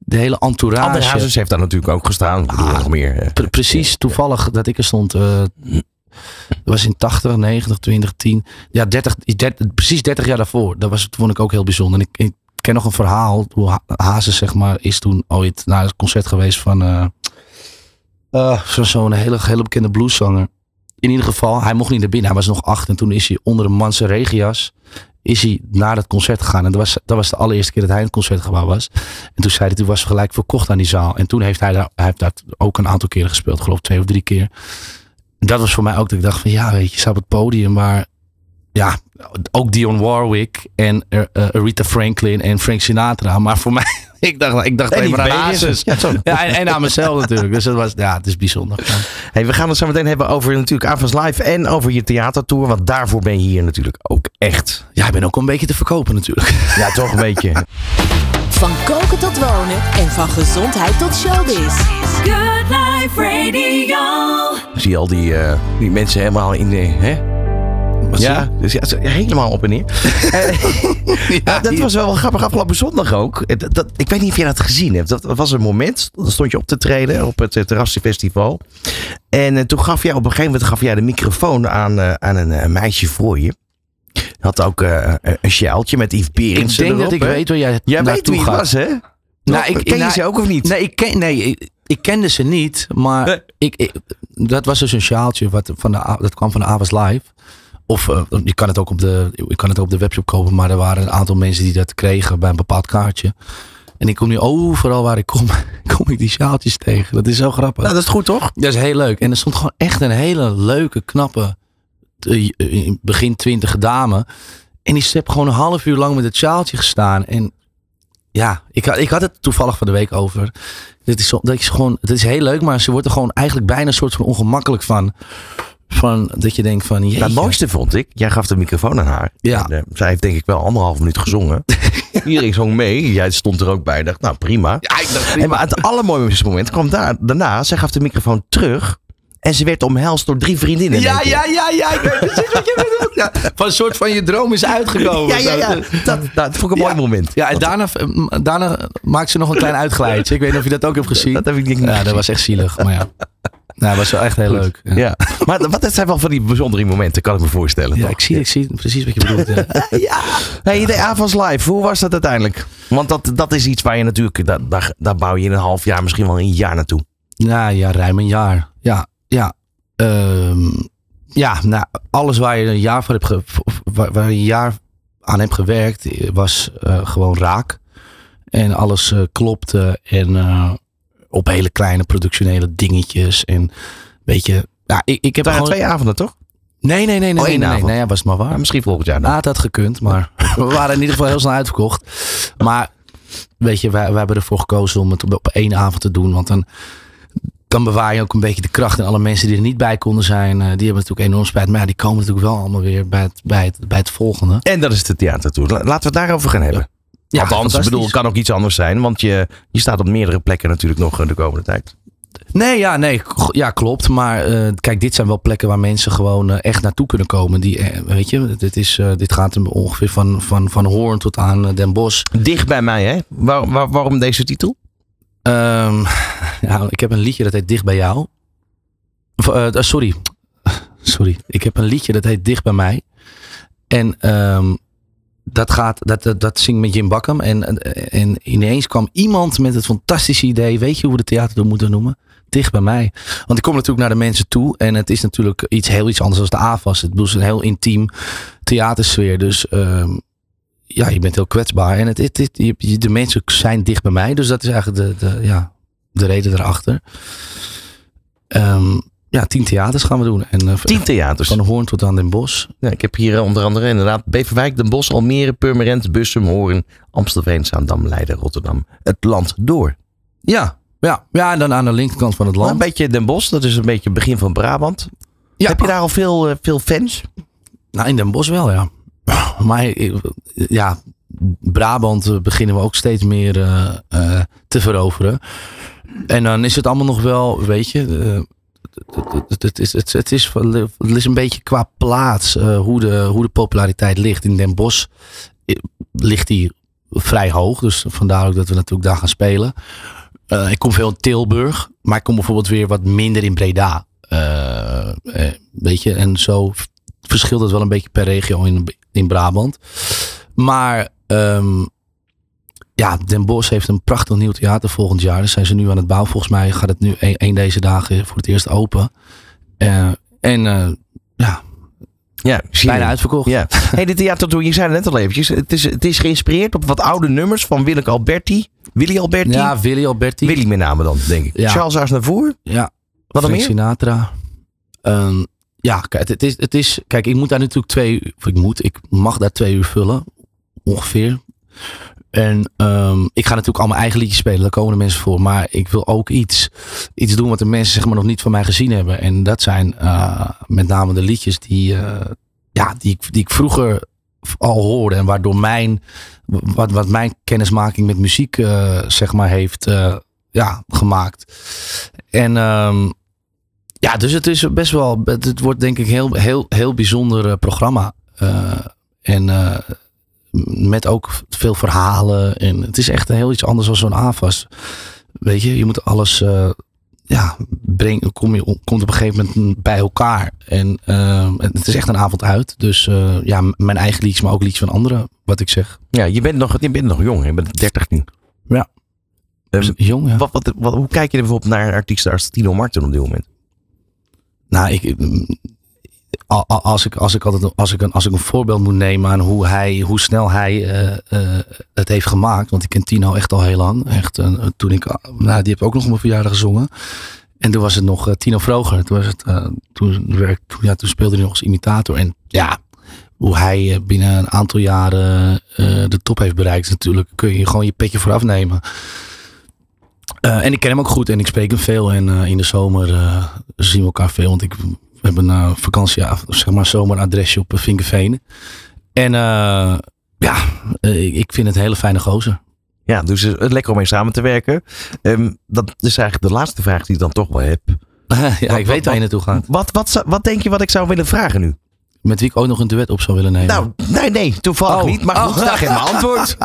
de hele entourage. Hazes heeft daar natuurlijk ook gestaan. Ah, nog meer. eh, Pre- precies, toevallig dat ik er stond. eh dat was in 80, 90, 20, 10. Ja, 30, 30, precies 30 jaar daarvoor. Dat was, vond ik ook heel bijzonder. En ik, ik ken nog een verhaal. Hoe Ha- Hazes, zeg maar, is toen ooit naar het concert geweest van eh eh, zo- zo'n hele, hele bekende blueszanger. In ieder geval, hij mocht niet naar binnen. Hij was nog acht. En toen is hij onder een manse regenjas is hij naar het concert gegaan. En dat was, dat was de allereerste keer dat hij in het concertgebouw was. En toen zei hij, toen was gelijk verkocht aan die zaal. En toen heeft hij daar, heeft daar ook een aantal keren gespeeld. Geloof twee of drie keer. En dat was voor mij ook dat ik dacht van ja, weet je, je staat op het podium. Maar ja, ook Dion Warwick en eh, eh, Aretha Franklin en Frank Sinatra. Maar voor mij, ik dacht, ik dacht En alleen maar aan. Hazes. Ja, en, en aan mezelf natuurlijk. Dus dat was, ja, het is bijzonder. Ja. Hey, we gaan het zo meteen hebben over natuurlijk Avas Live en over je theatertour. Want daarvoor ben je hier natuurlijk ook echt. Ja, ik ben ook een beetje te verkopen natuurlijk. Ja, toch een beetje. Van koken tot wonen en van gezondheid tot showbiz. Good Life Radio. Zie je al die, eh, die mensen helemaal in de... Hè? Ja, dus ja, helemaal op en neer. Eh, Ja, dat hier- was wel grappig afgelopen zondag ook. Eh, Dat, dat- ik weet niet of jij dat gezien hebt. Dat was een moment. Dan stond je op te treden op het Terrassenfestival. En eh, toen gaf jij op een gegeven moment gaf jij de microfoon aan, eh, aan een eh, meisje voor je. Had ook eh, een sjaaltje met Yves ik Berendsen denk dat ik weet waar jij Jij weet wie het gaat. was, hè? Nou, ik- Ken je nou, ze ook of niet? Nee, ik, ken, nee ik, ik kende ze niet. Maar Nee. ik, ik- dat was dus een sjaaltje. Wat van de, dat kwam van de Avas Live. Of eh, je kan het ook op de, je kan het ook op de webshop kopen. Maar er waren een aantal mensen die dat kregen bij een bepaald kaartje. En ik kom nu overal waar ik kom, kom ik die sjaaltjes tegen. Dat is zo grappig. Nou, dat is goed, toch? Dat is heel leuk. En er stond gewoon echt een hele leuke, knappe, eh, eh, begin twintige dame. En die heeft gewoon een half uur lang met het sjaaltje gestaan. En ja, ik, had- ik had het toevallig van de week over. Dit is, dat is gewoon, het is heel leuk, maar ze wordt er gewoon eigenlijk bijna een soort van ongemakkelijk van. Van, dat je denkt van, jeetje. Het mooiste vond ik, jij gaf de microfoon aan haar. Ja. En, eh, zij heeft denk ik wel anderhalf minuut gezongen. Iedereen zong mee. Jij stond er ook bij. Dacht, nou prima. Ja, ik dacht, En maar het allermooiste moment kwam daar, daarna. Zij gaf de microfoon terug. En ze werd omhelst door drie vriendinnen. in Ja, ja, ja, ja, ik weet precies wat je bedoelt. Ja, van een soort van je droom is uitgekomen. Ja, ja, ja. Dat, dat vond ik een mooi moment. Ja, en daarna, daarna maakt ze nog een klein uitgeleidje. Ik weet niet of je dat ook hebt gezien. Dat heb ik niet Ja, dat was echt zielig. Maar ja, nou, dat was wel echt heel leuk. Ja. Ja. Maar wat, dat zijn wel van die bijzondere momenten, kan ik me voorstellen. Ja, toch? ik zie, ik zie precies wat je bedoelt. Ja. Ja. Hey, de Avans Live, hoe was dat uiteindelijk? Want dat, dat is iets waar je natuurlijk, daar, daar, daar bouw je in een half jaar, misschien wel een jaar naartoe. Nou ja, ruim een jaar. Ja, ja. Ehm, ja, nou, alles waar je een jaar voor hebt ge, waar, een jaar aan hebt gewerkt, eh, was eh, gewoon raak. En alles eh, klopte. En op hele kleine productionele dingetjes. En weet je, ja, ik, ik heb Het gewoon... twee avonden, toch? Nee, nee, nee, nee, Oh, nee, één nee, was maar waar. Ja, misschien volgend jaar dan. Nou, het had gekund, maar we waren in ieder geval heel snel uitverkocht. Maar weet je, wij, wij hebben ervoor gekozen om het op, op één avond te doen. Want dan, dan bewaar je ook een beetje de kracht. En alle mensen die er niet bij konden zijn, eh, die hebben natuurlijk enorm spijt. Maar ja, die komen natuurlijk wel allemaal weer bij het, bij het, bij het volgende. En dat is de theatertour. La- Laten we het daarover gaan hebben. Ja, Althans, ik bedoel, het kan ook iets anders zijn. Want je, je staat op meerdere plekken natuurlijk nog eh, de komende tijd. Nee, ja, nee, ja, klopt. Maar eh, kijk, dit zijn wel plekken waar mensen gewoon eh, echt naartoe kunnen komen. Die, weet je, dit, is, dit gaat hem ongeveer van, van, van Hoorn tot aan Den Bosch. Dicht bij mij, hè? Waar, waar- waarom deze titel? Ehm, ja, ik heb een liedje dat heet Dicht bij jou. Sorry. Sorry. Ik heb een liedje dat heet Dicht bij mij. En ehm, dat, gaat, dat, dat, dat met Jim Bakkam. En, en, en ineens kwam iemand met het fantastische idee. Weet je hoe we de theater moeten noemen? Dicht bij mij. Want ik kom natuurlijk naar de mensen toe. En het is natuurlijk iets heel iets anders dan de AFAS. Het is een heel intiem theatersfeer. Dus ehm, ja, je bent heel kwetsbaar. En het, het, de mensen zijn dicht bij mij. Dus dat is eigenlijk de, de, ja, de reden erachter. Ehm, ja, tien theaters gaan we doen. En, eh, Tien theaters. Van Hoorn tot aan Den Bosch. Ja, ik heb hier eh, onder andere inderdaad Beverwijk, Den Bosch, Almere, Purmerend, Bussum, Hoorn, Amstelveen, Zaandam, Leiden, Rotterdam. Het land door. Ja, ja, ja, en dan aan de linkerkant van het Maar land. een beetje Den Bosch, dat is een beetje het begin van Brabant. Ja. Heb je daar al veel, eh, veel fans? Nou, in Den Bosch wel, ja. Maar ja, Brabant beginnen we ook steeds meer te veroveren. En dan is het allemaal nog wel, weet je, het, is, het, het, is, het is een beetje qua plaats eh, hoe, de, hoe de populariteit ligt. In Den Bosch eh, ligt die vrij hoog, dus vandaar ook dat we natuurlijk daar gaan spelen. Eh, ik kom veel in Tilburg, maar ik kom bijvoorbeeld weer wat minder in Breda. Weet je, en zo verschilt het wel een beetje per regio in, in Brabant. Maar ehm, ja, Den Bosch heeft een prachtig nieuw theater volgend jaar. Daar zijn ze nu aan het bouwen. Volgens mij gaat het nu een, een deze dagen voor het eerst open. Eh, en eh, ja, Ja, bijna uitverkocht. Ja. Hey, dit theatertour, je zei het net al eventjes. Het is, het is geïnspireerd op wat oude nummers van Willeke Alberti. Willy Alberti. Ja, Willy Alberti. Willy met name dan, denk ik. Ja. Charles Aznavour. Ja. Wat meer? Sinatra. Ehm, ja, kijk, het is, het is, kijk, ik moet daar natuurlijk twee uur, of ik moet, ik mag daar twee uur vullen, ongeveer. En ehm, ik ga natuurlijk al mijn eigen liedjes spelen, daar komen de mensen voor. Maar ik wil ook iets, iets doen wat de mensen zeg maar nog niet van mij gezien hebben. En dat zijn eh, met name de liedjes die, eh, ja, die, die ik vroeger al hoorde. En waardoor mijn, wat, wat mijn kennismaking met muziek eh, zeg maar heeft ja, gemaakt. En ehm, ja, dus het is best wel, het wordt denk ik heel, heel, heel bijzonder programma. En met ook veel verhalen. En het is echt heel iets anders dan zo'n AFAS. Weet je, je moet alles, eh, ja, breng, kom je, komt op een gegeven moment bij elkaar. En eh, het is echt een avond uit. Dus eh, ja, mijn eigen liedjes, maar ook liedjes van anderen, wat ik zeg. Ja, je bent nog, je bent nog jong. Je bent 30 nu. Ja. Ehm, Jong, ja. wat, wat, wat, hoe kijk je er bijvoorbeeld naar een artiest als Tino Martin op dit moment? Nou, ik, als ik, als ik altijd als ik een, als ik een voorbeeld moet nemen aan hoe hij, hoe snel hij eh, eh, het heeft gemaakt, want ik ken Tino echt al heel lang. Echt, eh, toen ik, nou, die heb ook nog op mijn verjaardag gezongen. En toen was het nog Tino Vroger. Toen, was het, toen, werk, toen, ja, toen speelde hij nog als imitator. En ja, hoe hij binnen een aantal jaren de top heeft bereikt, natuurlijk kun je gewoon je petje vooraf nemen. En ik ken hem ook goed en ik spreek hem veel. En in de zomer zien we elkaar veel. Want ik we hebben een vakantie, zeg maar zomeradresje op Vinkenveen. En eh, ja, eh, ik vind het een hele fijne gozer. Ja, dus het lekker om mee samen te werken. Ehm, dat is eigenlijk de laatste vraag die ik dan toch wel heb. ja, Wat- ik weet waar je naartoe gaat. Wat, wat, wat denk je wat ik zou willen vragen nu? Met wie ik ook nog een duet op zou willen nemen. Nou, nee, nee, toevallig Oh. niet. Maar goed, Oh. daar geef mijn antwoord.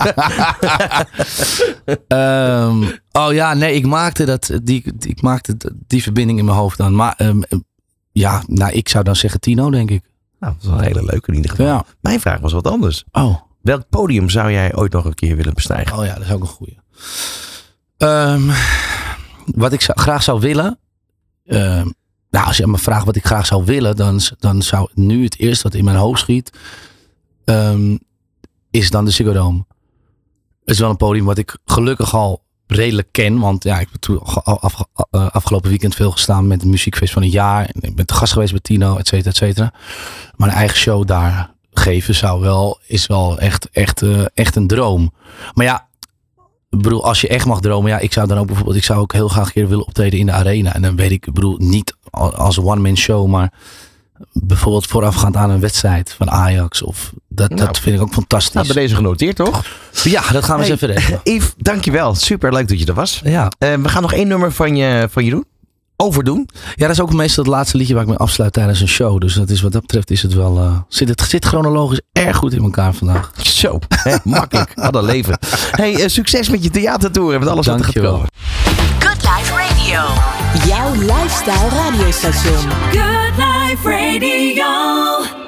Ehm, oh ja, nee, ik maakte, dat, die, die- ik maakte die verbinding in mijn hoofd dan. Maar ehm, ja, nou, ik zou dan zeggen Tino, denk ik. Nou, dat is wel een hele leuke in ieder geval. Ja. Mijn vraag was wat anders. Oh. Welk podium zou jij ooit nog een keer willen bestijgen? Oh ja, dat is ook een goeie. Ehm, wat ik zou, graag zou willen. ehm, nou, als je me vraagt wat ik graag zou willen, dan, dan zou nu het eerste wat in mijn hoofd schiet. ehm, is dan de Ziggo Dome. Het is wel een podium wat ik gelukkig al redelijk ken. Want ja, ik heb toen eh, afgelopen weekend veel gestaan met het muziekfeest van het jaar. En ik ben te gast geweest bij Tino, et cetera, et cetera. Maar een eigen show daar geven zou wel, is wel echt, echt, eh, echt een droom. Maar ja, ik bedoel, als je echt mag dromen, ja, ik zou dan ook bijvoorbeeld, ik zou ook heel graag een keer willen optreden in de arena. En dan weet ik, ik bedoel, niet al- als one-man show, maar bijvoorbeeld voorafgaand aan een wedstrijd van Ajax. Of dat, Nou. dat vind ik ook fantastisch. Nou, bij deze genoteerd, toch? ja, dat gaan we Hey. eens even regelen. Yves, dankjewel. Super leuk dat je er was. Ja. Eh, we gaan nog één nummer van je, van je doen. Overdoen. ja, dat is ook meestal het laatste liedje waar ik me afsluit tijdens een show. Dus dat is, wat dat betreft is het wel, eh, zit het zit chronologisch erg goed in elkaar vandaag. Zo, hè, makkelijk. Wat een leven. Hey, eh, succes met je theatertour en met alles wat er gaat komen. Good Life Radio. Jouw lifestyle radiostation. Good Life Radio.